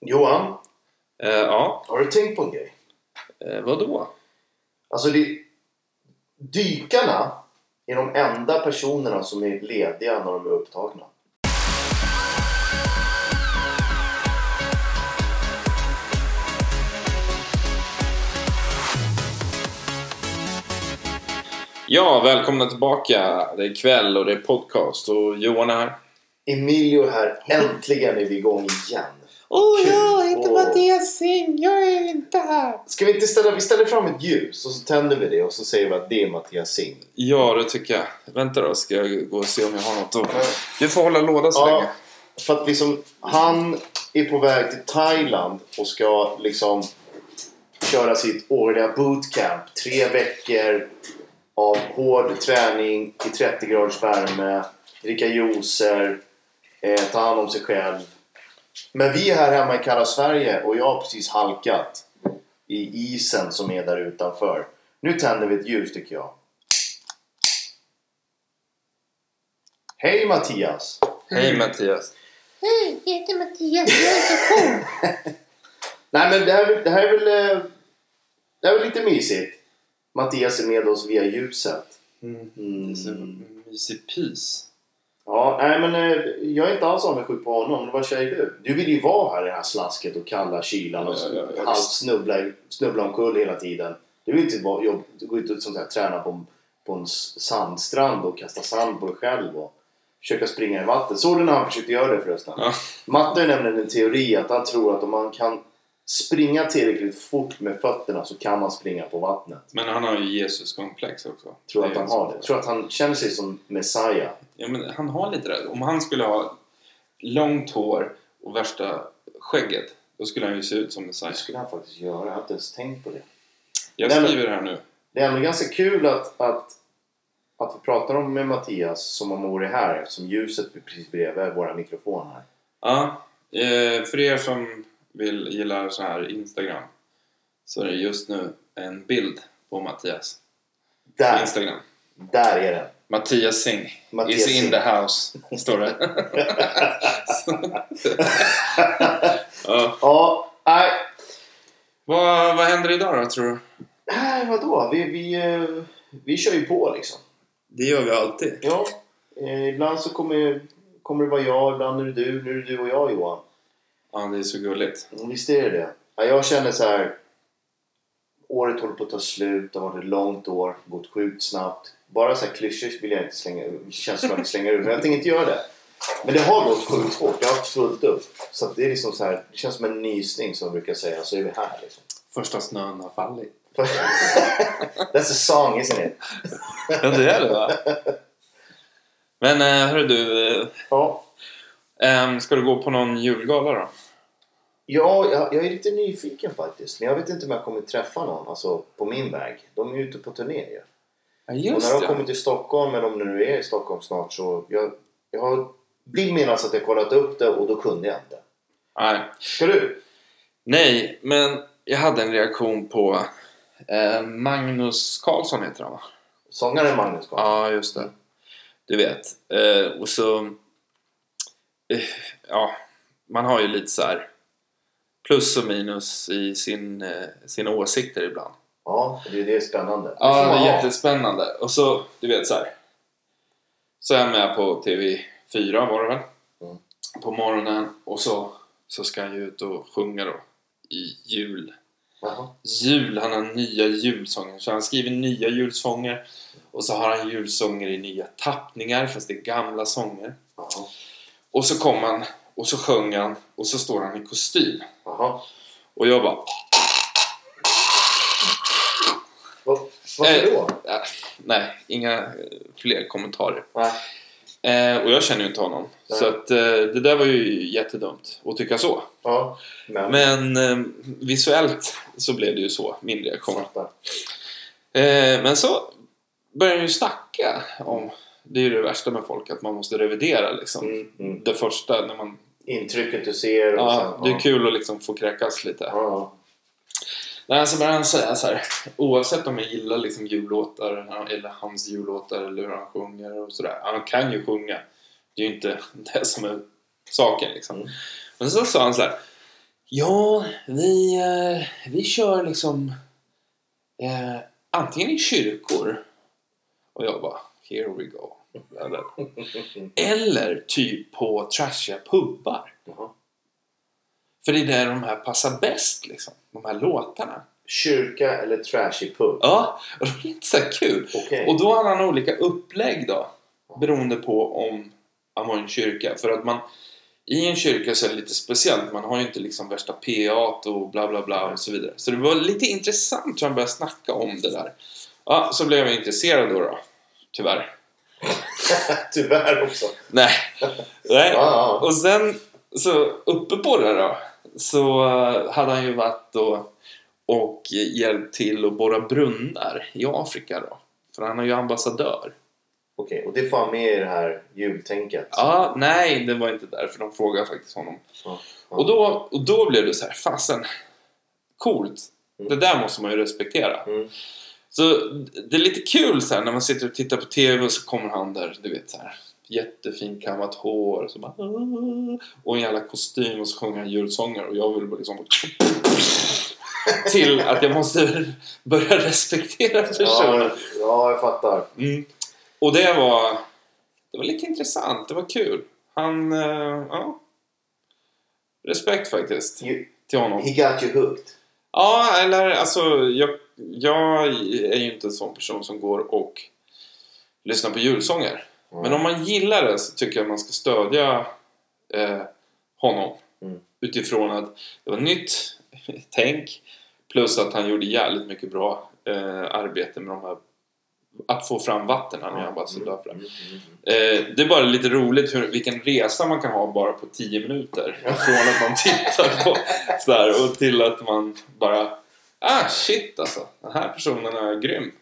Johan, Eh, ja, har du tänkt på en grej? eh, vad då? Alltså, det, dykarna är de enda personerna som är lediga när de är upptagna. Ja, välkomna tillbaka. Det är kväll och det är podcast och Johan är här. Emilio är här. Äntligen är vi igång igen. Åh Kul. jag heter Åh. Mattias Singh, jag är inte här. Ska vi inte ställa, vi ställer fram ett ljus och så tänder vi det och så säger vi att det är Mattias Singh. Ja, det tycker jag. Vänta då, ska jag gå och se om jag har något att... Du får hålla låda så Ja, länge. för att liksom han är på väg till Thailand och ska liksom köra sitt årliga bootcamp. Tre veckor av hård träning i 30 graders värme, dricka juicer, eh, ta hand om sig själv. Men vi är här hemma i kalla Sverige och jag har precis halkat i isen som är där utanför. Nu tänder vi ett ljus tycker jag. Hej Mattias! Hej Mattias. Hej, jag heter Mattias. Jag är så cool. Nej men det här, det här är väl... eh, Det här är väl lite mysigt. Mattias är med oss via ljuset. Mm. Så Mm. mysig pys. Ja, nej men eh, jag är inte alls avundsjuk på honom. Vad säger du? Du vill ju vara här i det här slasket och kalla kylan och Ja, ja, snubbla, snubbla omkull hela tiden. Du vill inte vara, jobb, gå ut och sånt här, träna på, på en sandstrand och kasta sand på dig själv och försöka springa i vatten. Såg du när han försökte göra det förresten? Ja. Matte har nämligen en teori att han tror att om man kan springa tillräckligt fort med fötterna så kan man springa på vattnet. Men han har ju Jesus-komplex också. Tror att han har det. Tror att han känner sig som Messiah. Ja, men han har lite det. Om han skulle ha långt hår och värsta skägget, då skulle han ju se ut som Messiah. Det skulle han faktiskt göra. Jag har inte ens tänkt på det. Jag skriver det här nu. Det är ändå ganska kul att, att, att vi pratar om med Mattias som om han vore här eftersom ljuset är precis bredvid våra mikrofoner. Ja, eh, för er som vill gilla så här Instagram så är det just nu en bild på Mattias på Där! Instagram. Där är den! Mattias Singh Mattias is in Singh. the house, står det. ja. Ja, nej. vad, vad händer idag då, tror du? Äh, vadå? Vi, vi, eh, vi kör ju på liksom. Det gör vi alltid. Ja. Eh, ibland så kommer, kommer det vara jag, ibland är det du. Nu är det du och jag Johan. Ja, det är så gulligt. Mm, Visst är det det? Ja, jag känner så här. Året håller på att ta slut. Det har varit ett långt år. Gått sjukt snabbt. Bara så här klyschor vill jag inte slänga känns som att jag slänger ut. Men jag tänker inte göra det. Men det har gått sjukt fort. Jag har haft fullt upp. Så att det är liksom så här. Det känns som en nysning som jag brukar säga. Så är vi här liksom. Första snön har fallit. That's a song isn't it? Ja, det är det va? Men eh, hörru du, eh, Ja. ska du gå på någon julgala då? Ja, jag, jag är lite nyfiken faktiskt. Men jag vet inte om jag kommer träffa någon alltså, på min väg. De är ute på turné ju. Ja, Och just när de kommer till Stockholm, eller om de nu är i Stockholm snart, så jag, jag har, vill minnas att jag kollat upp det och då kunde jag inte. Nej. Ska du? Nej, men jag hade en reaktion på eh, Magnus Carlsson heter han va? Sångaren Magnus Carlsson? Ja, just det. Du vet. Eh, och så... Eh, ja, man har ju lite så här plus och minus i sin, eh, sina åsikter ibland. Ja, det är det är spännande. Ja, det är jättespännande. Och så, du vet så här. Så är jag med på TV4 var det väl? Mm. På morgonen och så, så ska han ju ut och sjunga då. I jul. Jaha. Jul, han har nya julsånger. Så han skriver nya julsånger. Och så har han julsånger i nya tappningar fast det är gamla sånger. Jaha. Och så kom han och så sjöng han och så står han i kostym. Jaha. Och jag bara... Va- Varför Eh, då? Äh, nej, inga eh, fler kommentarer. Nej. Eh, och jag känner ju inte honom. Nej. Så att, eh, det där var ju jättedumt att tycka så. Ja, men... Men eh, visuellt så blev det ju så, min reaktion. Eh, men så började han ju snacka om, det är ju det värsta med folk, att man måste revidera liksom. Mm, mm. Det första när man, Intrycket du ser och ja, sen... det är kul att liksom få kräkas lite. Ja. Nej, så började han säga så här, oavsett om jag gillar liksom jullåtar eller hans jullåtar eller hur han sjunger och sådär. Han kan ju sjunga. Det är ju inte det som är saken liksom. Mm. Men så sa han så här, Ja, vi, eh, vi kör liksom eh, antingen i kyrkor och jag bara here we go. Eller, typ på trashiga pubbar. Jaha. För det är där de här passar bäst liksom. De här låtarna. Kyrka eller trashy pub? Ja, och det är lite så kul. Okej. Och då har han olika upplägg då. Beroende på om han var en kyrka. För att man i en kyrka så är det lite speciellt. Man har ju inte liksom värsta PA och bla bla bla och så vidare. Så det var lite intressant hur han började snacka om det där. Ja, så blev jag intresserad då då. Tyvärr. Tyvärr också. Nej. Nej. Ja. Och sen så uppe på det då så eh, hade han ju varit då och hjälpt till att borra brunnar i Afrika då. För han är ju ambassadör. Okej, och det får han med i det här jultänket? Ja, nej, det var inte därför. De frågade faktiskt honom. Ja, ja. Och, då, och då blev det så här, fasen, coolt. Mm. Det där måste man ju respektera. Mm. Så det är lite kul så här, när man sitter och tittar på TV och så kommer han där, du vet så här. Kammat hår och så bara "Ah", och en jävla kostym och så sjunger han julsånger och jag vill bara liksom till att jag måste börja respektera personen. Ja, ja, jag fattar. Mm. Och det var, det var lite intressant, det var kul. Han, eh, ja. Respekt faktiskt You, till honom. he got you hooked. Ja, eller alltså jag, jag är ju inte en sån person som går och lyssnar på julsånger. Men om man gillar det så tycker jag man ska stödja eh, honom. Mm. Utifrån att det var nytt tänk. Plus att han gjorde jävligt mycket bra eh, arbete med de här att få fram vatten. Han är ambassadör för det. Mm, mm, mm. Eh, det är bara lite roligt hur, vilken resa man kan ha bara på 10 minuter. Från att man tittar på sådär och till att man bara Ah shit alltså, den här personen är grym.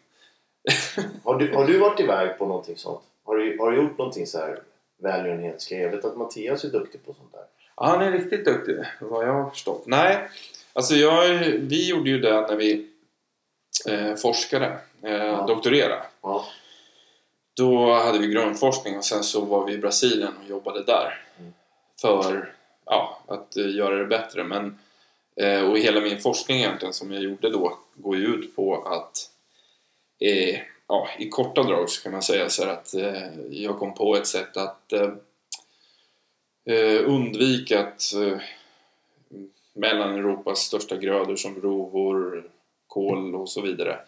Har, du, har du varit iväg på någonting sånt? Har du, har du gjort någonting så här välgörenhetsgrej? Jag vet att Mattias är duktig på sånt där. Ja, han är riktigt duktig, vad jag har förstått. Nej, alltså jag, vi gjorde ju det när vi eh, forskade, eh, Ja. doktorerade. Ja. Då hade vi grundforskning och sen så var vi i Brasilien och jobbade där. Mm. För ja, att eh, göra det bättre. Men, och hela min forskning egentligen som jag gjorde då går ju ut på att eh, ja, i korta drag så kan man säga så här att eh, jag kom på ett sätt att eh, eh, undvika att eh, mellan Europas största grödor som rovor, kål och så vidare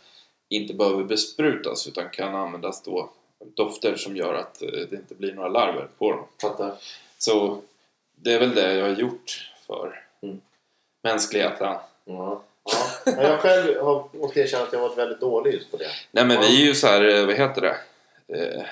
inte behöver besprutas utan kan användas då dofter som gör att eh, det inte blir några larver på dem. Fattar. Så det är väl det jag har gjort för Mm. Mänskligheten. Ja. Ja. Jag själv har måste erkänna att jag varit väldigt dålig just på det. Nej men vi är ju så här, eh, vad heter det? Eh,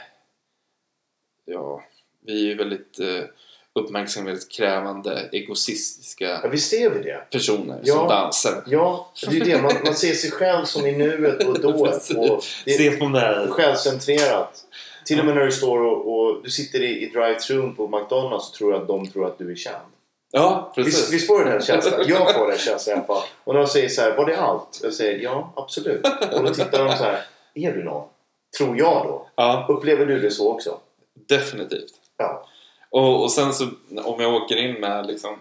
ja, vi är ju väldigt eh, uppmärksamhetskrävande, egoistiska Ja, visst är vi det? personer Ja. som dansar. Ja, det är det. Man, man ser sig själv som i nuet och dået. Och det är självcentrerat. Till och med när du står och, och du sitter i, i drive-thrun på McDonalds så tror jag att de tror att du är känd. Ja, precis. Visst, får du den känslan? Jag får den känslan i alla fall. Och när de säger så här, var det allt? Jag säger ja, absolut. Och då tittar de så här, är du någon? Tror jag då. Ja, Upplever du det så också? definitivt. Ja. Och, och sen så om jag åker in med liksom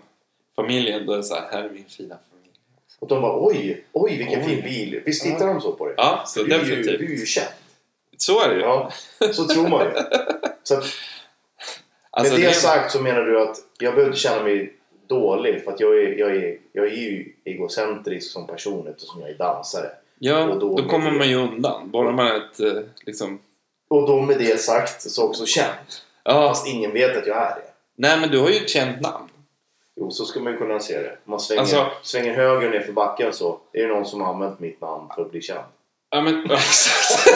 familjen då är det så här, här är min fina familj. Och de bara oj, oj vilken Oj. fin bil. Visst tittar de så på dig? Ja, så du, är ju, definitivt. du är ju känd. Så är det ju. Ja, så tror man ju. Så att, Alltså, med det det- sagt så menar du att jag behöver inte känna mig dålig för att jag är, jag är, jag är ju egocentrisk som person eftersom jag är dansare. Ja, och då- då kommer man ju undan. Bara man är ett eh, liksom... Och då med det sagt så också känd. Ja, Fast ingen vet att jag är det. nej men du har ju ett känt namn. Jo, så ska man ju kunna se det. Om man svänger, Alltså- svänger höger ner för backen så är det någon som har använt mitt namn för att bli känd. Ja men exakt.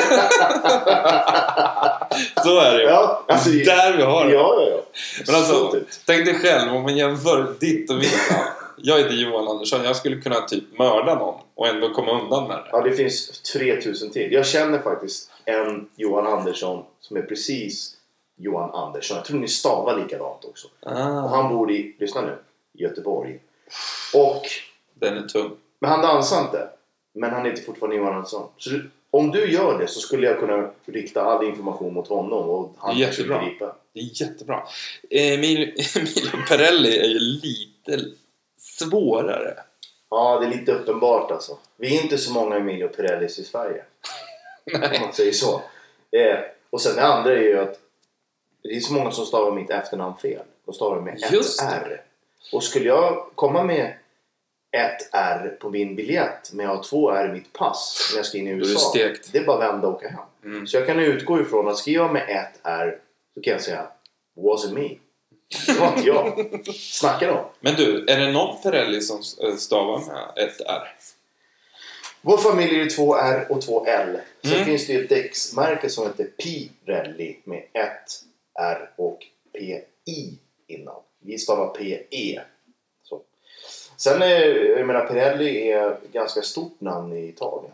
Så är det ju. Ja, alltså, Där vi har det. Ja, ja, ja. Men alltså, tänk dig själv om man jämför ditt och mitt namn. Jag heter Johan Andersson. Jag skulle kunna typ mörda någon och ändå komma undan med det. Ja, det finns 3000 till. Jag känner faktiskt en Johan Andersson som är precis Johan Andersson. Jag tror ni stavar likadant också. Och Ah, han bor i, lyssna nu, Göteborg. Och, den är tung. men han dansar inte. Men han heter fortfarande Johan Andersson. Så du, om du gör det så skulle jag kunna rikta all information mot honom och han Jättebra. griper. Det är jättebra. Emil, Emilio Perelli är ju lite svårare. Ja, det är lite uppenbart alltså. Vi är inte så många Emilio Pirellis i Sverige. Om Nej. man säger så. Eh, och sen det andra är ju att det är så många som stavar mitt efternamn fel. De stavar med ett Just det. R. Och skulle jag komma med ett R på min biljett men jag har två R i mitt pass när jag ska in i Då är det USA. stekt. Det är bara att vända och åka hem. Mm. Så jag kan utgå ifrån att skriva med ett R så kan jag säga Was it me? Det var inte jag. Snackar de? Men du, är det någon Ferrelli som eh, stavar med ett R? Vår familj är två R och två L. Sen Mm. finns det ju ett däcksmärke som heter Pirelli med ett R och PI innan. Vi stavar PE. Sen är, jag menar Pirelli är ett ganska stort namn i Italien.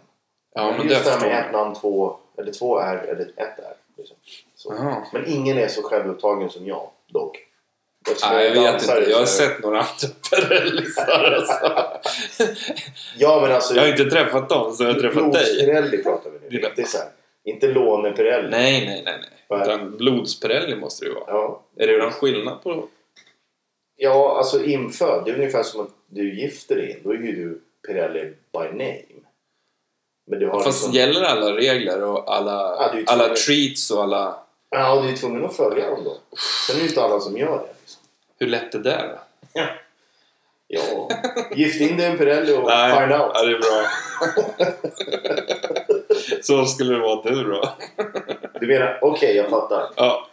Ja, men Just det det här med ett namn, två, eller två R eller ett R. Liksom. Men ingen är så självupptagen som jag dock. Nej, jag är vet inte. Jag har sett några andra Pirellisar. Alltså. Ja men alltså... Jag har inte träffat dem, så jag har träffat dig. Blods-Pirelli pratar vi nu. Dina- Inte, så här, inte låne-Pirelli. Nej, nej, nej. nej. Nej. Utan blods-Pirelli måste det ju vara. Ja. Är det någon skillnad på... ja, alltså infödd. Det är ungefär som att du gifter dig. Då är ju du Pirelli by name. Men du har Fast liksom... gäller alla regler och alla, Ja, alla treats och alla... Ja, du är tvungen att följa dem då. Sen är det ju inte alla som gör det. Liksom. Hur lätt är det då? Ja. Gift in dig en Pirelli och Nej, find out. Ja, det är bra. Så skulle det vara du då. Du menar, okej jag fattar. Ja.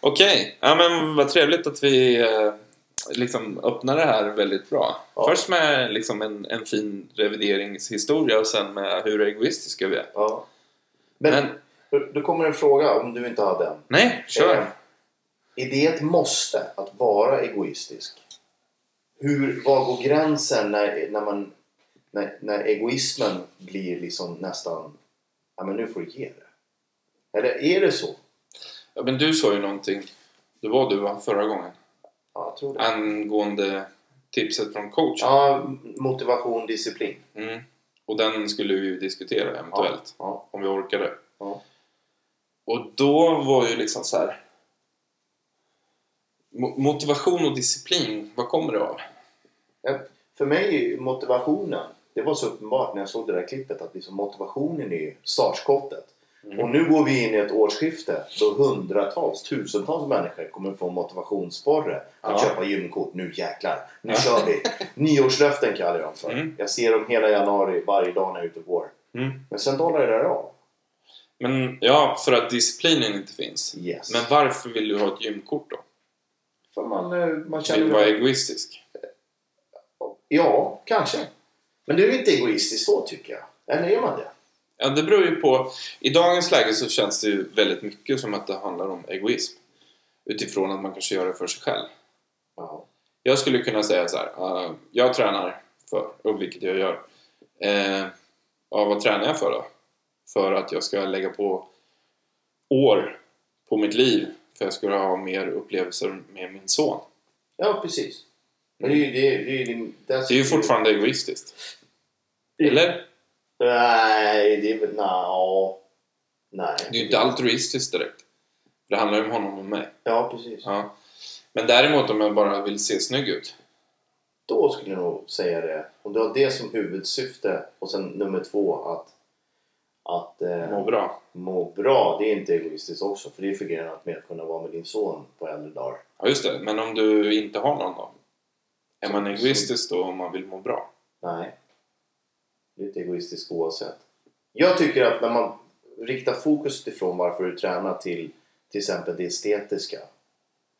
Okej, ja, men vad trevligt att vi eh, liksom öppnar det här väldigt bra. Ja. Först med liksom en, en fin revideringshistoria och sen med hur egoistiska vi är. Ja. Men, Men, då- kommer en fråga om du inte hade en. nej, kör! Eh, Är det ett måste att vara egoistisk? Hur, var går gränsen när, när, man, när, när egoismen blir liksom nästan ja men nu får du ge det. Eller är det så? Ja, men du sa ju någonting, det var du va, förra gången, Ja, angående tipset från coachen. Ja, motivation, disciplin. Mm. Och den skulle vi ju diskutera eventuellt, Ja, om vi orkade. Och då var ju liksom så här. mo- Motivation och disciplin, vad kommer det av? För mig är motivationen, det var så uppenbart när jag såg det där klippet att liksom motivationen är startskottet. Mm. Och nu går vi in i ett årsskifte då hundratals, tusentals människor kommer få motivationssporre att Ja. köpa gymkort. Nu jäklar, nu kör vi! Nyårslöften kallar jag dem för. Mm. Jag ser dem hela januari varje dag när jag är ute och går. Mm. Men sen dalar det där av. Men ja, för att disciplinen inte finns. Yes. Men varför vill du ha ett gymkort då? För man, eh, man Vill känner... du vara egoistisk? Ja, kanske. Men det är inte egoistiskt då tycker jag. Eller är man det? Ja, det beror ju på. I dagens läge så känns det ju väldigt mycket som att det handlar om egoism. Utifrån att man kanske gör det för sig själv. Ja. Jag skulle kunna säga så här. jag tränar för, och vilket jag gör. Eh, ja, vad tränar jag för då? För att jag ska lägga på år på mitt liv. För jag ska ha mer upplevelser med min son. Ja, precis. Men det är ju... Det, är- det, är Det är ju fortfarande egoistiskt. Eller? Nej, det är väl... Nja... Nej. Det är ju inte altruistiskt direkt. Det handlar ju om honom och mig. Ja, precis. Ja. Men däremot om jag bara vill se snygg ut. Då skulle jag nog säga det. Om du har det som huvudsyfte och sen nummer två att... Att eh, Må bra. må bra. Det är inte egoistiskt också. För det är förgrenat med att kunna vara med din son på äldre dagar. Ja, just det. Men om du inte har någon då? Är man egoistisk då om man vill må bra? Nej. Det är inte egoistiskt oavsett. Jag tycker att när man riktar fokus ifrån varför du tränar till till exempel det estetiska,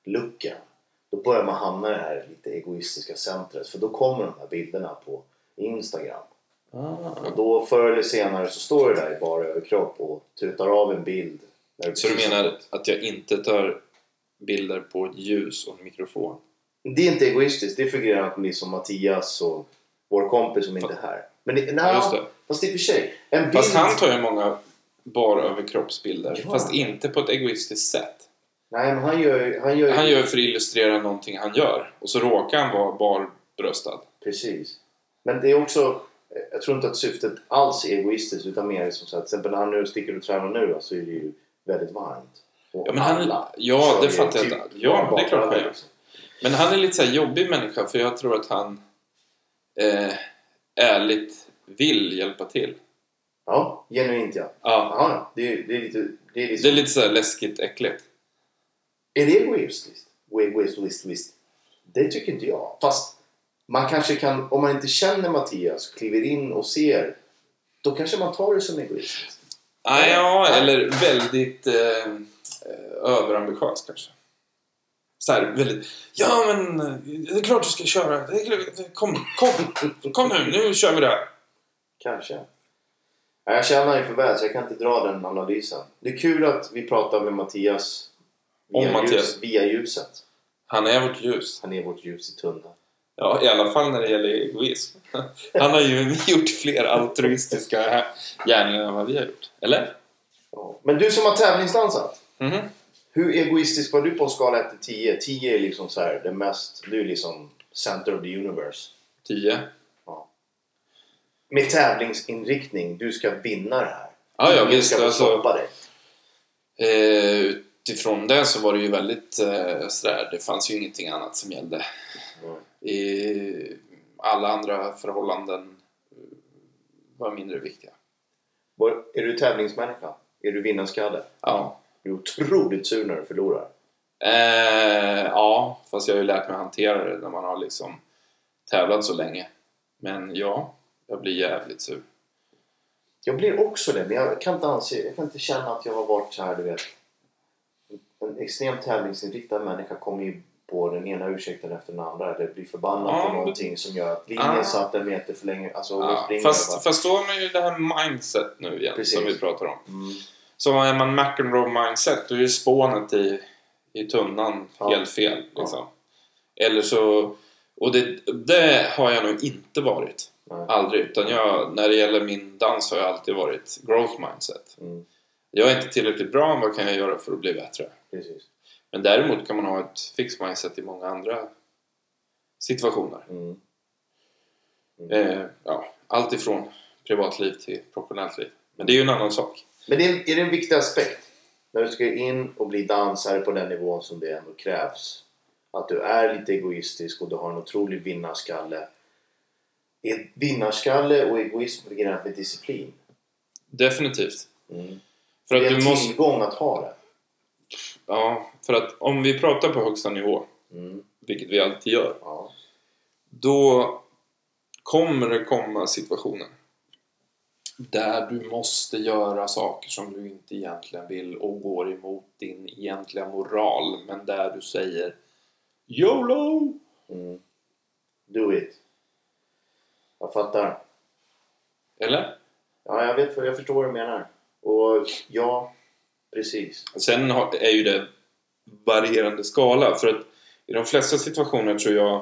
looken. Då börjar man hamna i det här lite egoistiska centret. För då kommer de här bilderna på Instagram. Och då förr eller senare så står du där i bara överkropp och tutar av en bild. när Så du menar att jag inte tar bilder på ett ljus och en mikrofon? Det är inte egoistiskt. Det är förgrenat med som Mattias och vår kompis som inte är här. Men det, nej, Just det. fast i och för sig. En bild... Fast han tar ju många bara överkroppsbilder. Ja. Fast inte på ett egoistiskt sätt. Nej, men han gör. Han gör. Han gör för att illustrera någonting han gör. Och så råkar han vara barbröstad. Precis. Men det är också... Jag tror inte att syftet alls är egoistiskt utan mer som så att till exempel när han nu sticker och tränar nu då, så är det ju väldigt varmt. Och Ja, men han- ja, det fattar jag typ. Ja, det är klart han gör. liksom. Men han är lite så här jobbig människa för jag tror att han eh, ärligt vill hjälpa till. Ja, genuint ja. Ja, Ja, det, är- det är lite... Det är, liksom, det är lite så läskigt äckligt. är det egoistiskt? Egoistiskt. Det tycker inte jag. Fast man kanske kan, om man inte känner Mattias, kliver in och ser, då kanske man tar det som egoistiskt. Ah, ja, eller väldigt eh, eh, överambitiös kanske. Så här, väldigt... Ja, men eh, det är klart du ska köra. Det är, klart- kom, kom, kom nu, nu kör vi det här. Kanske. Ja, Jag känner dig för väl så jag kan inte dra den analysen. Det är kul att vi pratar med Mattias via, Om Mattias. Ljus, via ljuset. Han är vårt ljus. Han är vårt ljus i tunneln. Ja, i alla fall när det gäller egoism. Han har ju gjort fler altruistiska gärningar än vad vi har gjort. Eller? Ja. Men du som har tävlingsdansat. Mhm. Hur egoistisk var du på en skala 1 till 10? 10 är liksom så här, det mest, du är liksom center of the universe. Tio. Med tävlingsinriktning, du ska vinna det här. Ja, ja visst. ska Alltså, dig. eh, utifrån det så var det ju väldigt eh, sådär, det fanns ju ingenting annat som gällde. Mm. I alla andra förhållanden eh, var mindre viktiga. Var- Är du tävlingsmänniska? Är du vinnarskalle? Ja. Du är otroligt sur när du förlorar. Eh, ja, fast jag har ju lärt mig att hantera det när man har liksom tävlat så länge. Men ja, jag blir jävligt sur. Jag blir också det, men jag kan inte, anse, jag kan inte känna att jag har varit så här, du vet. En extremt tävlingsinriktad människa kommer ju på den ena ursäkten efter den andra eller blir förbannad Ja, på någonting som gör att linjen Ah. satt en meter för länge. Alltså, springer fast, fast då har man ju det här mindset nu igen Precis. som vi pratar om. Mm. Så är man McEnroe mindset då är ju spånet i, i tunnan Ja. helt fel. Liksom. Eller så... Och det, det har jag nog inte varit. Nej. Aldrig. Utan jag, när det gäller min dans har jag alltid varit growth mindset. Mm. Jag är inte tillräckligt bra, vad kan jag göra för att bli bättre? Precis. Men däremot kan man ha ett fixed mindset i många andra situationer. Mm. Eh, ja, allt ifrån privatliv till professionellt liv. Men det är ju en annan sak. Men det är, är det en viktig aspekt? När du ska in och bli dansare på den nivån som det ändå krävs. Att du är lite egoistisk och du har en otrolig vinnarskalle. Är vinnarskalle och egoism förknippat med disciplin? Definitivt. Mm. För det är att en du måste... tillgång att ha det. Ja, för att om vi pratar på högsta nivå, Mm. vilket vi alltid gör, Ja. då kommer det komma situationer där du måste göra saker som du inte egentligen vill och går emot din egentliga moral, men där du säger YOLO! Mm. Do it. Jag fattar. Eller? Ja, jag vet. Jag förstår vad du menar. Och ja, precis. Sen är ju det varierande skala för att i de flesta situationer tror jag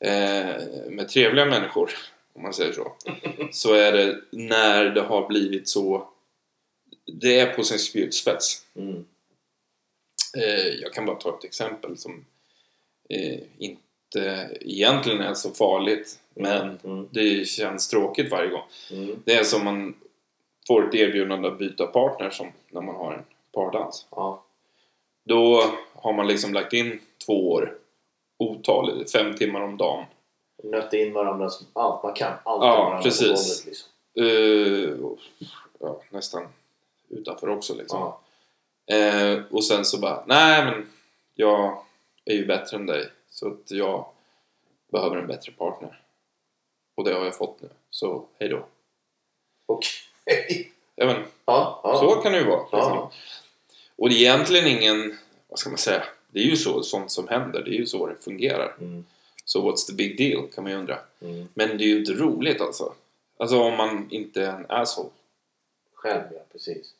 eh, med trevliga människor om man säger så så är det när det har blivit så det är på sin spjutspets Mm. eh, jag kan bara ta ett exempel som eh, inte egentligen är så farligt men Mm. det känns tråkigt varje gång Mm. det är som man får ett erbjudande att byta partner som när man har en pardans Ja. Då har man liksom lagt in två år otaligt, fem timmar om dagen. Nötte in varandra som allt man kan. Allt Ja, precis. Golvet, liksom. Och, ja, nästan utanför också liksom. ja. Eh, och sen så bara, nej men jag är ju bättre än dig så att jag behöver en bättre partner. Och det har jag fått nu, så hej då. Okej. Ja, men, Ja, ja. Så kan det ju vara. Liksom. Och det är egentligen ingen, vad ska man säga, det är ju så, sånt som händer, det är ju så det fungerar. Mm. Så what's the big deal kan man ju undra. Mm. Men det är ju inte roligt alltså. Alltså om man inte är en asshole. Själv, ja. Precis.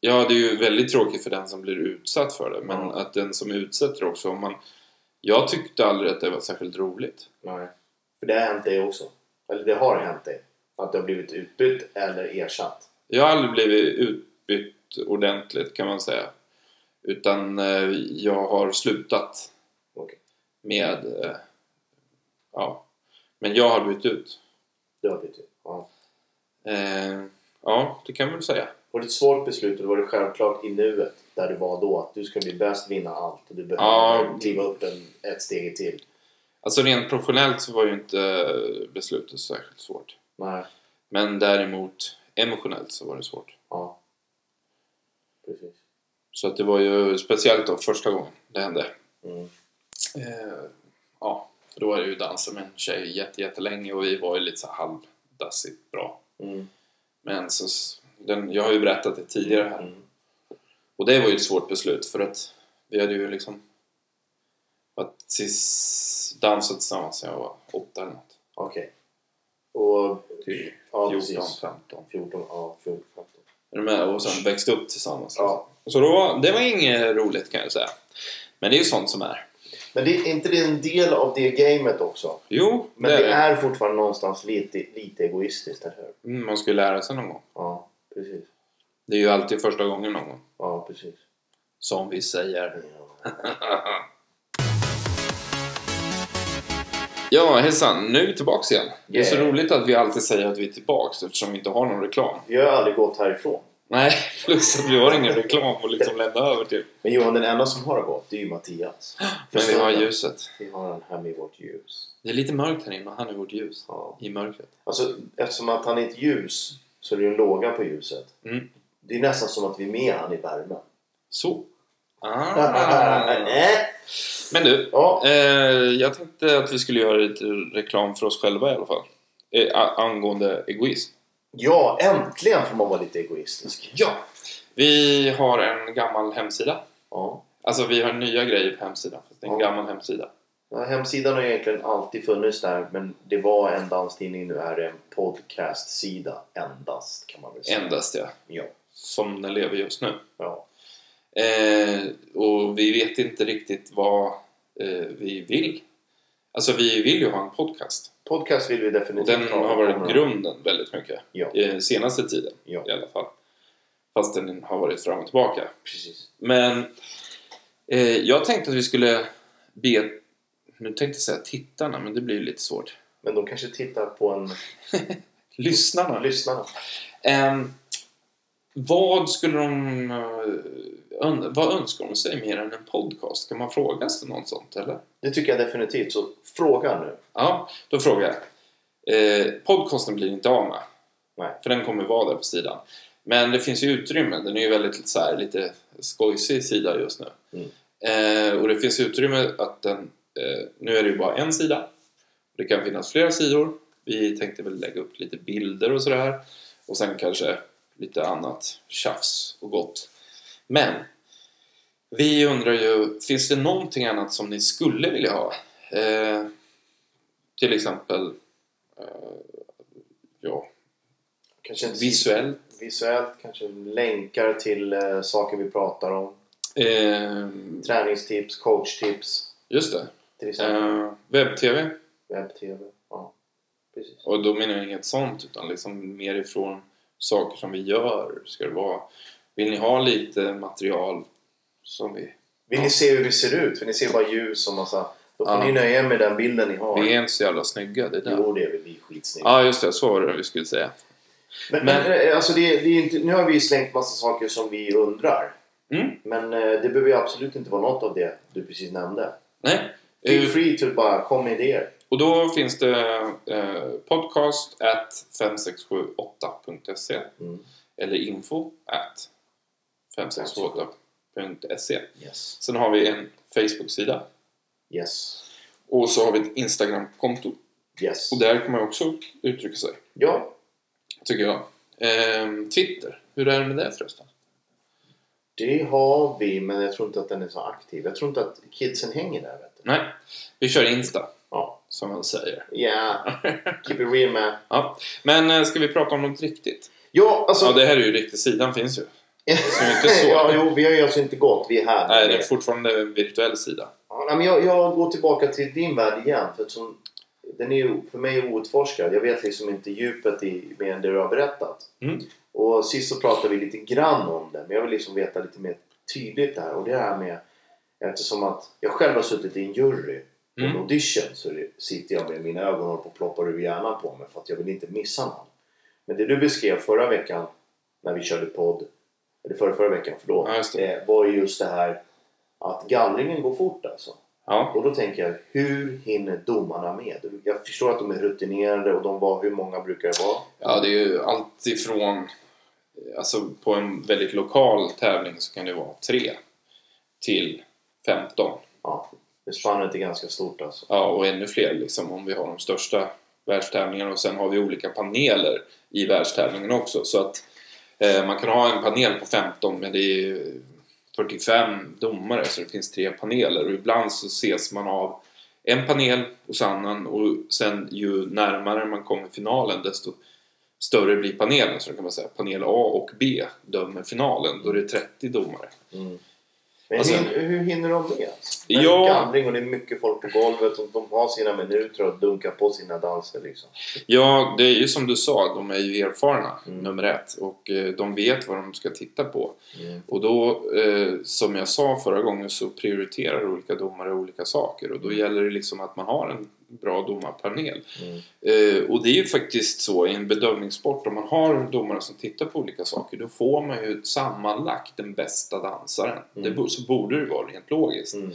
Ja, det är ju väldigt tråkigt för den som blir utsatt för det. Men Ja. att den som utsätter också, om man... Jag tyckte aldrig att det var särskilt roligt. Nej. För det har hänt dig också. Eller det har hänt dig. Att du har blivit utbytt eller ersatt. Jag har aldrig blivit utbytt ordentligt kan man säga. Utan eh, jag har slutat Okej. med... Ja. Men jag har bytt ut. Du har bytt ut. Ja. Eh, ja, det kan man väl säga. Var det ett svårt beslut eller var det självklart i nuet där du var då att du ska bli bäst, vinna allt och du behöver Ja. kliva upp en, ett steg till? Alltså rent professionellt så var ju inte beslutet särskilt svårt. Nej. Men däremot emotionellt så var det svårt. Ja. Precis. Så att det var ju speciellt då första gången det hände. Mm. Eh, ja, för då var det ju dansa med en tjej jätte, jättelänge och vi var ju lite så halvdassigt bra. Mm. Men så, den, jag har ju berättat det tidigare här. Mm. Och det var ju ett svårt beslut för att vi hade ju liksom varit tis, dansat tillsammans sen jag var åtta eller något. Okej. Och... Till Ja, 14, precis. 15. 14, ja, 14, 15. Är du med? Och sen växte upp tillsammans. Ja. Så då, det var inget roligt kan jag säga. Men det är ju sånt som är. Men det är inte det en del av det gamet också? Jo, Men det är det. är fortfarande någonstans lite, lite egoistiskt, eller hur? Mm, man ska ju lära sig någon gång. Ja, precis. Det är ju alltid första gången någon gång. Ja, precis. Som vi säger. Ja. Ja, hejsan. Nu är vi tillbaks igen. Det är så Yeah. roligt att vi alltid säger att vi är tillbaks eftersom vi inte har någon reklam. Vi har aldrig gått härifrån. Nej, plus att vi har ingen reklam att liksom lämna över till. Men Johan, den enda som har gått, det är ju Mattias. Men vi har ljuset. Vi har den här med vårt ljus. Det är lite mörkt här inne och han är vårt ljus. Ja. I mörkret. Alltså, eftersom att han är ett ljus så är det ju en låga på ljuset. Mm. Det är nästan som att vi är med han i värmen. Så. Ah. Äh. Men du, ja, eh, jag tänkte att vi skulle göra lite reklam för oss själva i alla fall. Eh, angående egoism. Ja, äntligen får man vara lite egoistisk. Ja! Vi har en gammal hemsida. Ja. Alltså vi har nya grejer på hemsidan. Fast det är en Ja. gammal hemsida. Ja, hemsidan har egentligen alltid funnits där men det var en danstidning, nu är det en podcastsida endast kan man väl säga. Endast ja. Ja. Som den lever just nu. ja. Eh, och vi vet inte riktigt vad eh, vi vill. Alltså vi vill ju ha en podcast. Podcast vill vi definitivt den ha. har varit grunden väldigt mycket. Ja. Eh, senaste tiden Ja, i alla fall. Fast den har varit fram och tillbaka. precis. Men eh, jag tänkte att vi skulle be... Nu tänkte jag säga tittarna, men det blir ju lite svårt. Men de kanske tittar på en... Lyssnarna. Lyssnarna. Ehm, vad skulle de... eh, ön- vad önskar de sig mer än en podcast? Kan man fråga sig något sånt, eller? Det tycker jag definitivt. Så fråga nu. Ja, då frågar jag. Eh, podcasten blir inte av med. Nej. För den kommer vara där på sidan. Men det finns ju utrymme. Den är ju väldigt så här, lite skojsig sida just nu. Mm. Eh, och det finns utrymme att den... Eh, nu är det ju bara en sida. Det kan finnas flera sidor. Vi tänkte väl lägga upp lite bilder och sådär. Och sen kanske lite annat tjafs och gott. Men vi undrar ju, finns det någonting annat som ni skulle vilja ha? Eh, till exempel eh, ja, Kanske visuellt. Visuellt, kanske länkar till eh, saker vi pratar om. Eh, Träningstips, coachtips just det. till exempel. Eh, Webb-tv. Webb-tv. Ja, precis. Och då menar jag inget sånt utan liksom mer ifrån saker som vi gör. Ska det vara. Vill ni ha lite material som vi... Vill ni se hur vi ser ut? För ni ser bara ljus och massa... Då får Ja. ni nöja er med den bilden ni har. Vi är inte så jävla snygga, det där. Jo, det är väl vi skitsnygga. Ja, just det. Så var det vi skulle säga. Men, Men- men, eh, alltså det, det är inte, nu har vi slängt massa saker som vi undrar. Mm. Men eh, det behöver ju absolut inte vara något av det du precis nämnde. Nej. Feel Eh, free to bara komma med idéer. Och då finns det eh, podcast at 5678.se Mm. eller info at 5678.se Yes. Sen har vi en Facebook-sida Yes. och så har vi ett Instagram-konto. Yes. Och där kan man också uttrycka sig, Ja, tycker jag. Ehm, Twitter, hur är det med det förresten? det har vi, men jag tror inte att den är så aktiv. Jag tror inte att kidsen hänger där. Vet du. Nej, vi kör Insta, Ja. Som man säger. Yeah. Keep it real man. Ja. Men eh, ska vi prata om något riktigt? Ja, alltså... Ja, det här är ju riktigt. Sidan finns ju. Så inte så. ja, jo, vi har ju alltså inte gått. Vi är här. Nej, det är fortfarande en virtuell sida. Ja, men jag, jag går tillbaka till din värld igen. För som, den är ju för mig outforskad. Jag vet liksom inte djupet i mer än det du har berättat. Mm. Och sist så pratade vi lite grann om det. Men jag vill liksom veta lite mer tydligt där. Och det här med eftersom att jag själv har suttit i en jury på en Mm. audition så sitter jag med mina ögon och ploppar ur hjärnan på mig för att jag vill inte missa någon. Men det du beskrev förra veckan när vi körde podd, eller förra, förra veckan, förlåt, Ja, just det. eh, var ju just det här att gallringen går fort alltså. Ja, Och då tänker jag, hur hinner domarna med? Jag förstår att de är rutinerade och de var, hur många brukar det vara? ja det är ju allt ifrån... Alltså på en väldigt lokal tävling så kan det vara 3 till 15. Ja, det spannet är ganska stort alltså. Ja, och ännu fler liksom om vi har de största världstävlingarna och sen har vi olika paneler i världstävlingen också. Så att eh, man kan ha en panel på 15 men det är 45 domare så det finns tre paneler och ibland så ses man av en panel hos annan och sen ju närmare man kommer finalen desto större blir panelen. Så kan man säga panel A och B dömer finalen. Då är det 30 domare. Mm. Men Alltså- hur, hur hinner de med? Det är Ja. gallring och det är mycket folk på golvet och de har sina minuter och dunkar på sina danser liksom. Ja, det är ju som du sa, de är ju erfarna, Mm. nummer ett. Och eh, de vet vad de ska titta på. Mm. Och då, eh, som jag sa förra gången, så prioriterar olika domare olika saker. Och då gäller det liksom att man har en bra domarpanel. Mm. Eh, och det är ju faktiskt så i en bedömningssport, om man har domare som tittar på olika saker, då får man ju sammanlagt den bästa dansaren. Mm. Det, så borde det vara rent logiskt. Mm.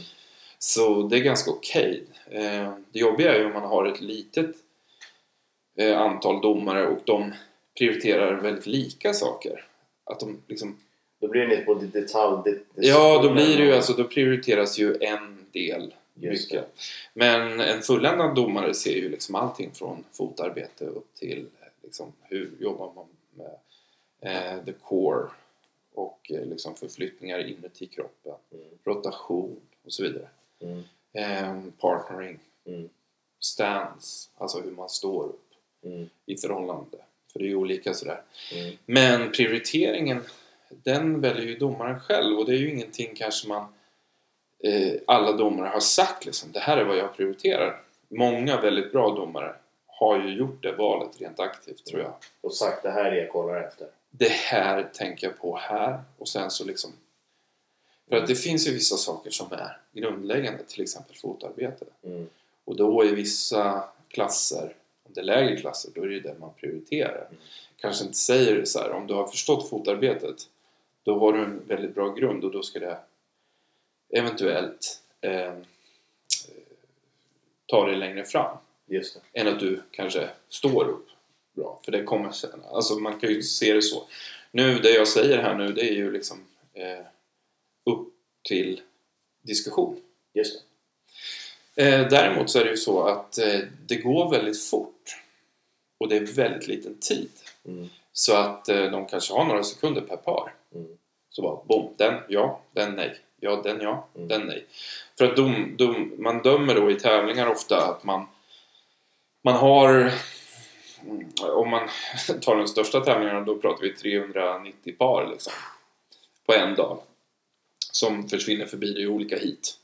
Så det är ganska okej. Eh, det jobbiga är ju om man har ett litet eh, antal domare och de prioriterar väldigt lika saker. Att de liksom, Då blir det på det- detalj... Det, det ja, då blir det ju alltså, då prioriteras ju en del Just mycket. Men en fulländad domare ser ju liksom allting från fotarbete upp till eh, liksom, hur jobbar man med eh, the core och eh, liksom förflyttningar inuti kroppen, Mm. rotation och så vidare. Mm. Eh, partnering, Mm. stance, alltså hur man står upp Mm. i förhållande. För det är ju olika sådär. Mm. Men prioriteringen, den väljer ju domaren själv och det är ju ingenting kanske man alla domare har sagt liksom, det här är vad jag prioriterar. Många väldigt bra domare har ju gjort det valet rent aktivt tror jag. Och sagt det här är det jag kollar efter. Det här tänker jag på här och sen så liksom för att det finns ju vissa saker som är grundläggande, till exempel fotarbete. Mm. Och då i vissa klasser, om det är lägre klasser, då är det ju det man prioriterar. Mm. Kanske inte säger så här, om du har förstått fotarbetet, då har du en väldigt bra grund och då ska det eventuellt eh, ta dig längre fram. Än att du kanske står upp bra. För det kommer sen. Alltså man kan ju se det så. Nu, det jag säger här nu, det är ju liksom eh, upp till diskussion. Just. Eh, däremot så är det ju så att eh, det går väldigt fort och det är väldigt liten tid. Mm. Så att eh, de kanske har några sekunder per par. Mm. Så bara bom, den ja, den nej. Ja, den ja, Mm. den nej. För att dom, dom, man dömer då i tävlingar ofta att man, man har om man tar den största tävlingen då pratar vi 390 par liksom. På en dag. Som försvinner förbi i olika hit.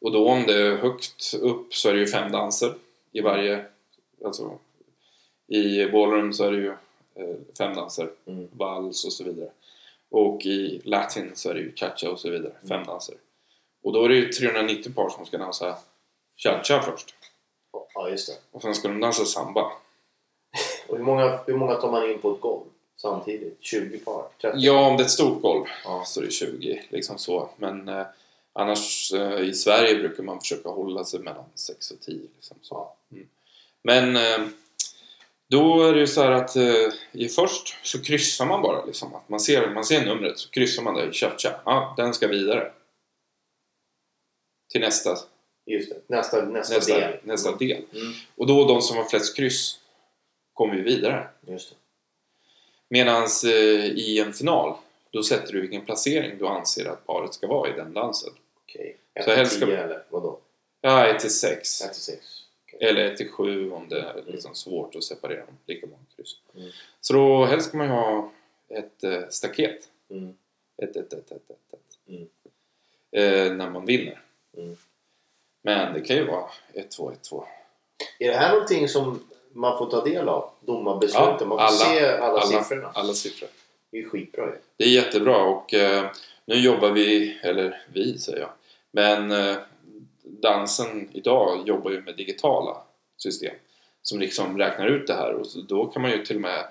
Och då om det är högt upp så är det ju fem danser i varje... Alltså i ballroom så är det ju eh, fem danser. Mm. Vals och så vidare. Och i latin så är det ju cha-cha och så vidare. Fem danser. Och då är det ju 390 par som ska dansa cha-cha först. Ja, just det. Och sen ska de dansa samba. Och hur många, hur många tar man in på ett golv samtidigt? 20 par? 30? Ja, om det är ett stort golv Ja. så är det 20. Liksom så. Men eh, annars eh, i Sverige brukar man försöka hålla sig mellan 6 och 10. Liksom så. Mm. Men eh, då är det ju så här att eh, i först så kryssar man bara. Liksom, att man, ser, man ser numret så kryssar man där i cha-cha. Ja, den ska vidare. Till nästa, Just det. Nästa, nästa, nästa, del. nästa del. Mm. Och då de som har flest kryss kommer ju vidare. Just det. Medan eh, i en final, då sätter du vilken placering du anser att paret ska vara i den dansen. Okej. Så 1 helst till ska- 10 eller vadå? Ja, 1 till 6. 1 till 6. Eller 1 till 7 om det är liksom svårt att separera dem lika många kryss. Mm. Så då helst ska man ju ha ett eh, staket. Mm. 1, 1, 1, 1, 1, 1. Mm. Eh, när man vinner. Mm. Men det kan ju vara 1, 2, 1, 2. Är det här någonting som man får ta del av? Domarbesluten? Ja, man får alla- se alla, alla- siffrorna? Alla siffror. Det är ju skitbra ju. Det är jättebra och eh, nu jobbar vi, eller vi säger jag, men eh, dansen idag jobbar ju med digitala system som liksom räknar ut det här och då kan man ju till och med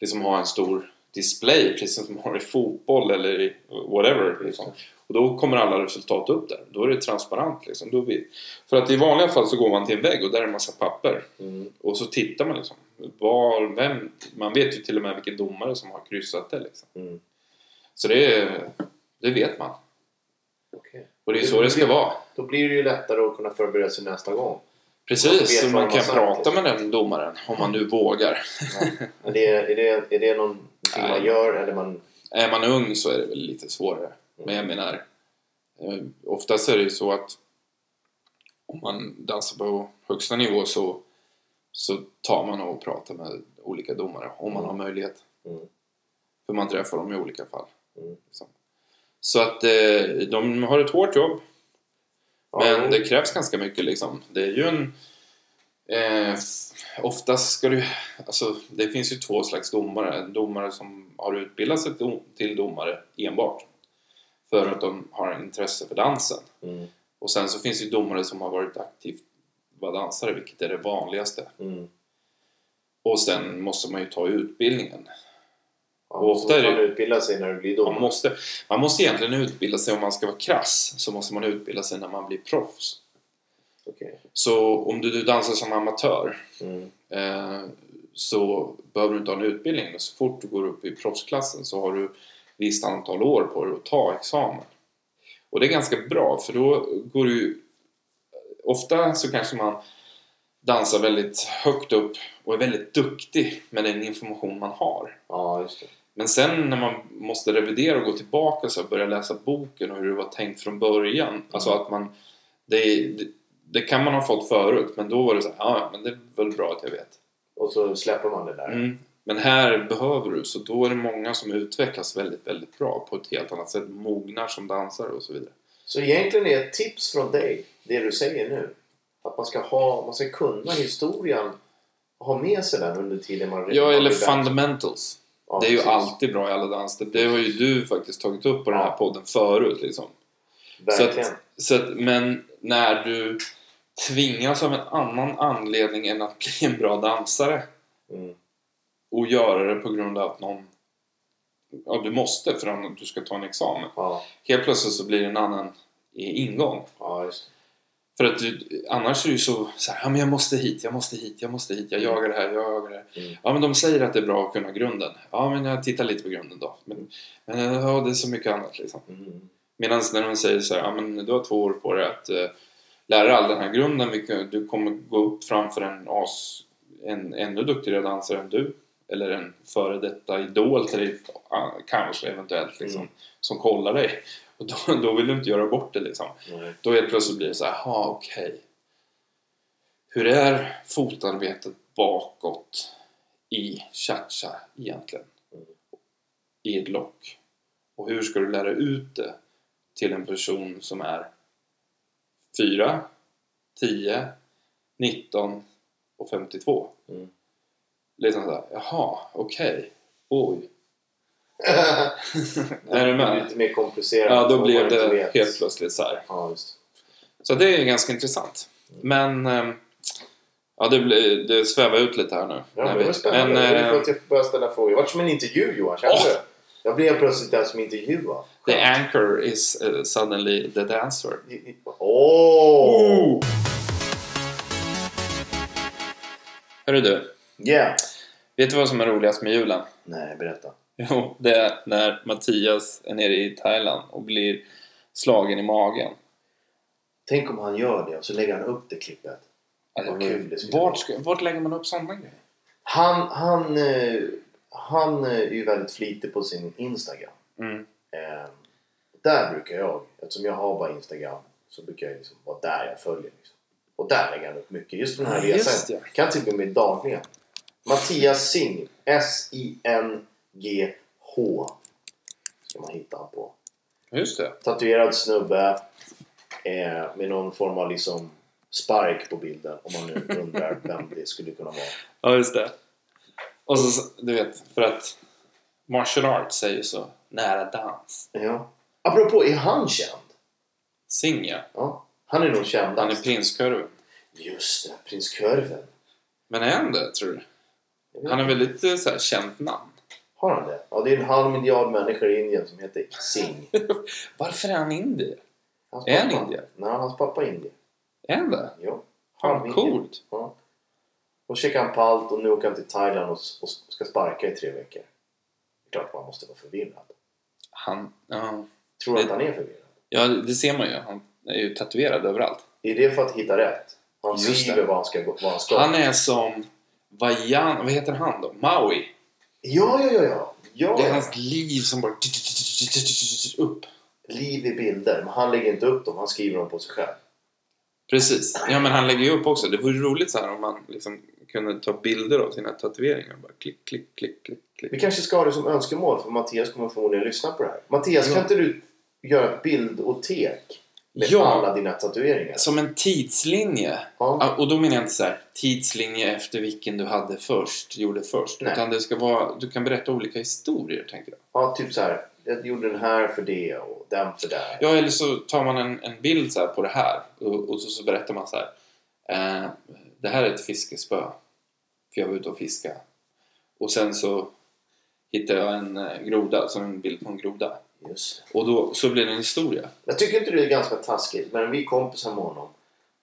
liksom ha en stor display precis som man har i fotboll eller i whatever. Liksom. Och då kommer alla resultat upp där. Då är det transparent. Liksom. Då vi, för att i vanliga fall så går man till en vägg och där är en massa papper. Mm. Och så tittar man liksom. Var, vem, man vet ju till och med vilken domare som har kryssat det. Liksom. Mm. Så det, det vet man. Okej. Och det är så det ska vara. Då blir det ju lättare att kunna förbereda sig nästa gång. Precis, så man kan prata med den domaren om man nu vågar. Ja. Det, är, det, är det någonting Nej. man gör eller man... Är man ung så är det väl lite svårare. Men jag menar, eh, oftast är det ju så att om man dansar på högsta nivå så, så tar man och pratar med olika domare om man har möjlighet. Mm. För man träffar dem i olika fall. Mm. Så att eh, de har ett hårt jobb. Men det krävs ganska mycket liksom. Det är ju en... Eh, oftast ska du... Alltså, det finns ju två slags domare. En domare som har utbildat sig till- domare enbart. För att de har intresse för dansen. Mm. Och sen så finns det ju domare som har varit aktivt var dansare, vilket är det vanligaste. Mm. Och sen måste man ju ta utbildningen. Ja, Och ofta man utbilda sig när du blir domare. Man måste, man måste egentligen utbilda sig, om man ska vara krass, så måste man utbilda sig när man blir proffs. Okej. Så om du, du dansar som amatör Mm. eh, så behöver du inte ha en utbildning. Men så fort du går upp i proffsklassen så har du ett visst antal år på dig att ta examen. Och det är ganska bra för då går du Ofta så kanske man dansar väldigt högt upp och är väldigt duktig med den information man har. Ja, just det. Men sen när man måste revidera och gå tillbaka så börja läsa boken och hur det var tänkt från början. Alltså att man... Det, det, det kan man ha fått förut men då var det så här, ja men det är väl bra att jag vet. Och så släpper man det där. Mm. Men här behöver du, så då är det många som utvecklas väldigt, väldigt bra på ett helt annat sätt. Mognar som dansare och så vidare. Så egentligen är ett tips från dig, det du säger nu, att man ska, ha, man ska kunna historien och ha med sig den under tiden man Ja, eller fundamentals. Ja, det är ju precis. alltid bra i alla danser. Det har ju du faktiskt tagit upp på den här podden förut liksom. Verkligen. Så att, så att, men när du tvingas av en annan anledning än att bli en bra dansare Mm. och göra det på grund av att någon... Ja, du måste för att du ska ta en examen. Ja, Helt plötsligt så blir det en annan ingång. ja, just. För att annars är det ju så, så här, ja men jag måste hit, jag måste hit, jag måste hit, jag jagar det här, jag jagar det här. Mm. Ja men de säger att det är bra att kunna grunden. Ja men jag tittar lite på grunden då. Men, men ja, det är så mycket annat liksom. Mm. Medan när de säger så här, ja men du har två år på dig att eh, lära all den här grunden. Du kommer gå upp framför en, as, en ännu duktigare dansare än du. Eller en före detta idol till dig, kanske eventuellt liksom. Mm. Som kollar dig. Och då, då vill du inte göra bort det liksom. Nej. Då helt plötsligt blir det så här, ha okej. Hur är fotarbetet bakåt i cha-cha egentligen? Mm. I ett lock. Och hur ska du lära ut det till en person som är 4, 10, 19 och 52? Mm. Liksom såhär, jaha, okej, oj. Är du med? lite mer komplicerat. Ja, då inte det vet. helt plötsligt så. Ja, Så det är ganska intressant. Men ehm, ja, det, blir- det svävar ut lite här nu. Ja, men det var spännande. Men, det eh, att jag börjar ställa frågor. Jag varit som en intervju Johan, känner Åh! du? Jag blev plötsligt den som intervjuar. the anchor is uh, suddenly the dancer. Åh! Hörru du, Yeah! vet du vad som är roligast med julen? Nej, berätta. Jo, det är när Mattias är nere i Thailand och blir slagen i magen. Tänk om han gör det och så lägger han upp det klippet. Alltså, Vad kul det skulle vart, ska, vart lägger man upp sådana grejer? Han, han, eh, han är ju väldigt flitig på sin Instagram. Mm. Eh, där brukar jag, eftersom jag har bara Instagram, så brukar jag liksom vara där jag följer. Liksom. Och där lägger han upp mycket. Just den här Ja, just resan. det. Kan till och med dagligen. Mattias Singh. S-I-N-G-H. Ska man hitta han på. Just det. Tatuerad snubbe. Eh, med någon form av liksom spark på bilden. Om man nu undrar vem det skulle kunna vara. Ja, just det. Och så, du vet, för att martial arts är ju så nära dans. Ja. Apropå, är han känd? Singa, Ja. Han är nog kändast. han är prinskorven. Just det, prins Körven. Men är han det, tror du? Han är väldigt eh, så här, känt namn. Har han det? Ja, det är en halv miljard människor i Indien som heter Singh. Varför är han indier? Hans Är han indier? Nej, hans pappa är indier. Är han det? Ja. Halvindier. coolt. Ja. Och checkar han palt och nu åker han till Thailand och, och ska sparka i tre veckor. Det är klart man måste vara förvirrad. Han, ja. Tror du att han är förvirrad? ja, det ser man ju. Han är ju tatuerad överallt. Är det för att hitta rätt? Han skriver vad han ska, vad han ska. Han är som Vajan, vad heter han då? Maui. Ja, ja, ja, ja. ja. Det är hans liv som bara upp. Liv i bilder. Men han lägger inte upp dem. Han skriver dem på sig själv. Precis. Ja, men han lägger ju upp också. Det vore roligt så här om man liksom kunde ta bilder av sina tatueringar. Bara klick, klick, klick, klick, klick. Vi kanske ska ha det som önskemål för Mattias kommer förmodligen lyssna på det här. Mattias, Ja. kan inte du göra ett bildotek med Ja. alla dina tatueringar? Som en tidslinje. Ja. Och då menar jag inte så här tidslinje efter vilken du hade först, gjorde först. Nej. Utan det ska vara, du kan berätta olika historier, tänker jag. ja, typ så här. Jag gjorde den här för det och den för det. Ja, eller så tar man en, en bild så här på det här och, och så, så berättar man så här. Eh, det här är ett fiskespö. För jag var ute och fiska. Och sen så hittar jag en eh, groda, som en bild på en groda. Just. Och då så blir det en historia. Jag tycker inte det är ganska taskigt, men vi är kompisar med honom.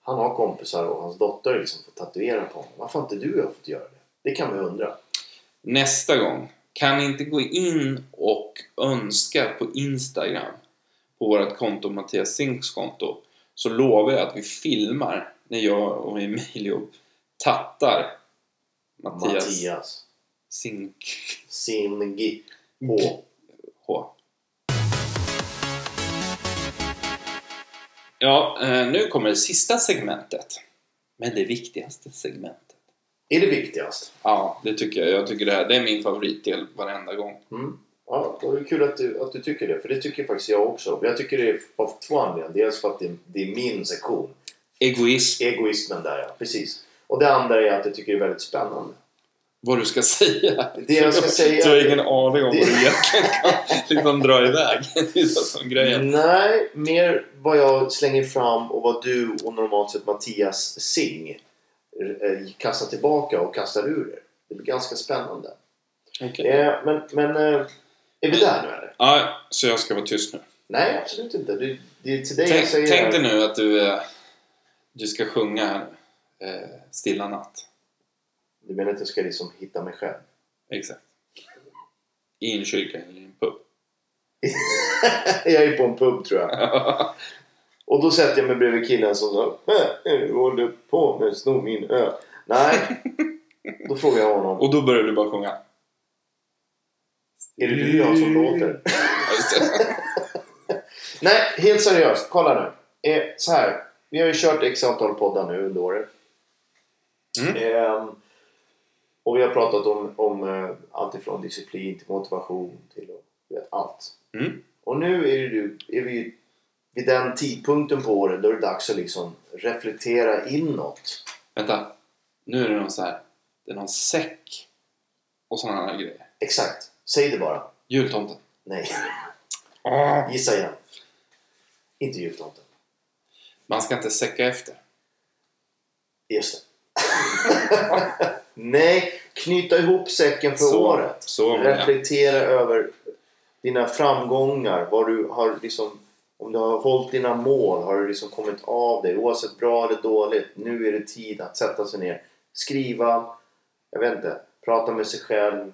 Han har kompisar och hans dotter liksom får tatuera på honom. Varför inte du fått göra det? Det kan vi undra. Nästa gång, kan ni inte gå in och önska på Instagram på vårt konto, Mattias Sinks konto, så lovar jag att vi filmar när jag och Emilio tattar Mattias, Mattias. Sink Singi. H. H. Ja, eh, nu kommer det sista segmentet. Men det viktigaste segmentet. Är det viktigast? Ja, det tycker jag. Jag tycker det här det är min favoritdel varenda gång. Mm. Ja, det är kul att du, att du tycker det. För det tycker faktiskt jag också. Jag tycker det är av två anledningar. Dels för att det, det är min sektion. Egoism. Egoismen där ja, precis. Och det andra är att jag tycker det är väldigt spännande. Vad du ska säga. Det jag ska säga- Du har ingen aning om Det- vad du egentligen kan liksom dra iväg. Det är så som grejen. Nej, mer vad jag slänger fram och vad du och normalt sett Mattias Singh eh, kastar tillbaka och kastar ur er. Det blir ganska spännande. Okej. Eh, men men eh, är vi där nu eller? Ja, så jag ska vara tyst nu. Nej, absolut inte. Det, det är till dig Tänk, jag säger tänk dig nu att du, eh, du ska sjunga här Stilla natt. Du menar att jag ska liksom hitta mig själv? Exakt. I en kyrka eller i en pub. jag är på en pub tror jag. Och då sätter jag mig bredvid killen som sa "Äh, Du håller på med sno min öl. Nej. Då frågar jag honom. Och då börjar du bara sjunga. Är det du jag som låter? Nej, helt seriöst. Kolla nu. Eh, så här. Vi har ju kört x antal poddar nu under året. Mm. Ehm, och vi har pratat om, om eh, allt ifrån disciplin till motivation till och, du vet, allt. Mm. Och nu är, ju- är vi vid den tidpunkten på året då är det dags att liksom reflektera inåt. Vänta. Nu är det någon så här. Det är någon säck. Och sådana här grejer. Exakt. Säg det bara. Jultomten. Nej. Ah. Gissa igen. Inte jultomten. Man ska inte säcka efter. Just det. Nej, knyta ihop säcken för Så- året. så. Reflektera över dina framgångar. Vad du har liksom, om du har hållit dina mål, har du liksom kommit av dig oavsett bra eller dåligt. Nu är det tid att sätta sig ner, skriva, jag vet inte, prata med sig själv.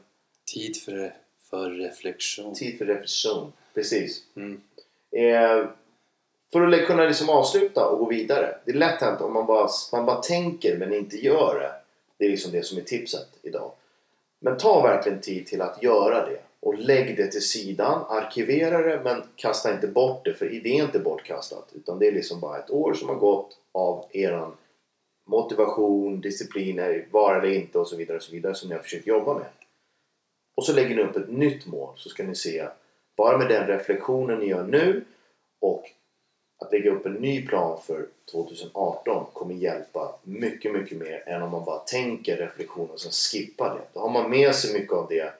Tid för, för reflektion. Tid för reflektion. Precis. Mm. Eh, för att kunna liksom avsluta och gå vidare. Det är lätt hänt om man bara, man bara tänker men inte gör det. Det är liksom det som är tipset idag. Men ta verkligen tid till att göra det. Och lägg det till sidan. Arkivera det men kasta inte bort det för det är inte bortkastat. Utan det är liksom bara ett år som har gått av eran motivation, discipliner, vara eller inte och så vidare och så vidare som ni har försökt jobba med. Och så lägger ni upp ett nytt mål så ska ni se bara med den reflektionen ni gör nu och att lägga upp en ny plan för 2018 kommer hjälpa mycket, mycket mer än om man bara tänker reflektion och sen skippar det. Då har man med sig mycket av det,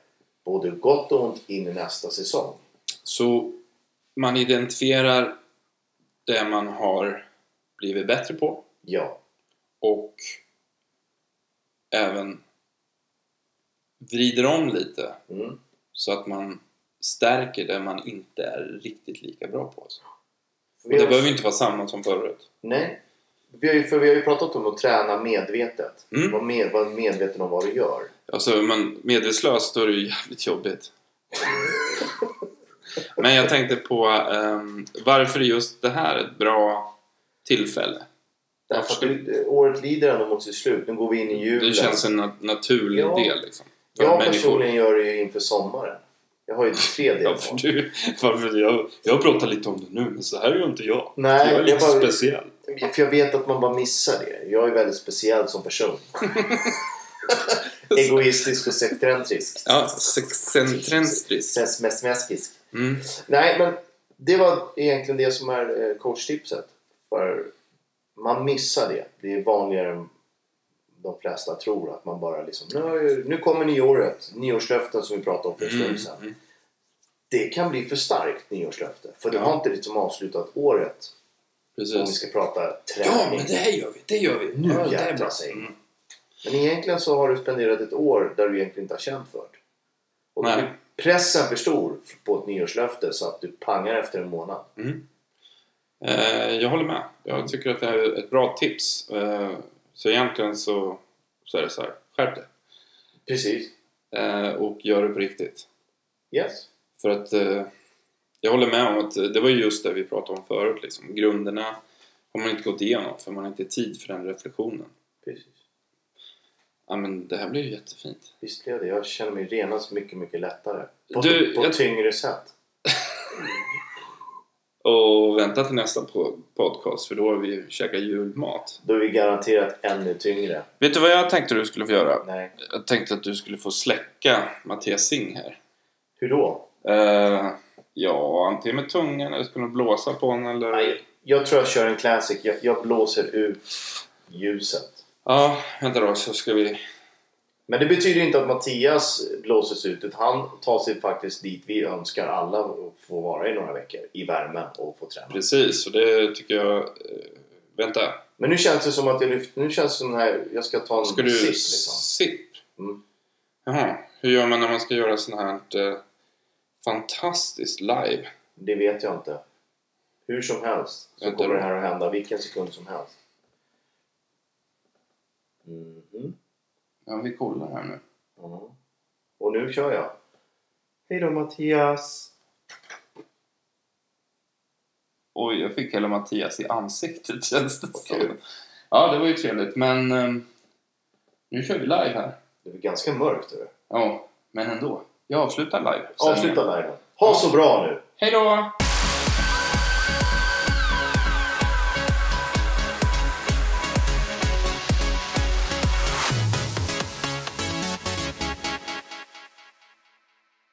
både gott och ont, in i nästa säsong. Så man identifierar det man har blivit bättre på Ja, och även vrider om lite mm. så att man stärker det man inte är riktigt lika bra på. Alltså. Och det behöver ju inte vara samma som förut. Nej. Vi har, ju, för vi har ju pratat om att träna medvetet. Mm. Var, med, var medveten om vad du gör. Alltså, är man medvetslös då är det ju jävligt jobbigt. Men jag tänkte på ehm, varför är just det här ett bra tillfälle? Därför det, året lider ändå mot sitt slut. Nu går vi in i julen. Det känns en nat- naturlig Ja. del liksom. Jag personligen gör det ju inför sommaren. Jag har ju tre Ja, delmål. för du, varför jag, jag pratar lite om det nu, men så här är ju inte jag. Nej, jag är lite jag bara- speciell. För jag vet att man bara missar det. Jag är väldigt speciell som person. Egoistisk och sektentrisk. Ja. Sesmesmeskisk. Mm. Nej, men det var egentligen det som är eh, coachtipset. För man missar det. Det är vanligare än de flesta tror att man bara liksom nu, nu kommer nyåret. Nyårslöften som vi pratade om för en stund Mm. sedan. Mm. Det kan bli för starkt nyårslöfte. För du Ja. har inte liksom avslutat året. Om vi Precis. ska prata Ja, träning. men det här gör vi. Det gör vi. Nu Ja, jävlar. säger Mm. Men egentligen så har du spenderat ett år där du egentligen inte har känt för det. Och Nej. pressen för stor på ett nyårslöfte så att du pangar efter en månad. Mm. Eh, jag håller med. Jag tycker att det här är ett bra tips. Eh, så egentligen så, så är det så här. Skärp dig. Precis. Eh, och gör det på riktigt. Yes. För att eh, jag håller med om att det var ju just det vi pratade om förut. Liksom. Grunderna har man inte gått igenom för man har inte tid för den reflektionen. Precis. Ja men det här blir ju jättefint. Visst blev det. Jag känner mig renast mycket, mycket lättare. På, Du, på jag- tyngre sätt. Och vänta till nästa po- podcast för då har vi käkat julmat. Då är vi garanterat ännu tyngre. Vet du vad jag tänkte du skulle få göra? Nej. Jag tänkte att du skulle få släcka Mattias Singh här. Hur då? Eh, ja, antingen med tungan eller skulle blåsa på honom eller... Nej, jag tror jag kör en classic. Jag, jag blåser ut ljuset. Ja, vänta då så ska vi... Men det betyder inte att Mattias blåses ut. Utan han tar sig faktiskt dit vi önskar alla att få vara i några veckor. I värmen och få träna. Precis, och det tycker jag... Eh, vänta, Men nu känns det som att jag lyfter... Nu känns det som här... Jag ska ta en ska du... sipp liksom. Sipp? Mm. Jaha, hur gör man när man ska göra sån här eh, fantastiskt live? Det vet jag inte. Hur som helst så Vänta kommer då. det här att hända vilken sekund som helst. Mhm. Ja, vi kollar här nu. Ja. Och nu kör jag. Hej då Mattias! Oj, jag fick hela Mattias i ansiktet känns det Vad som. Ja, det var ju trevligt, men ehm, nu kör vi live här. Det är ganska mörkt. Det? Ja, men ändå. Jag avslutar live. Avsluta liven. Ha så bra nu! Hej då!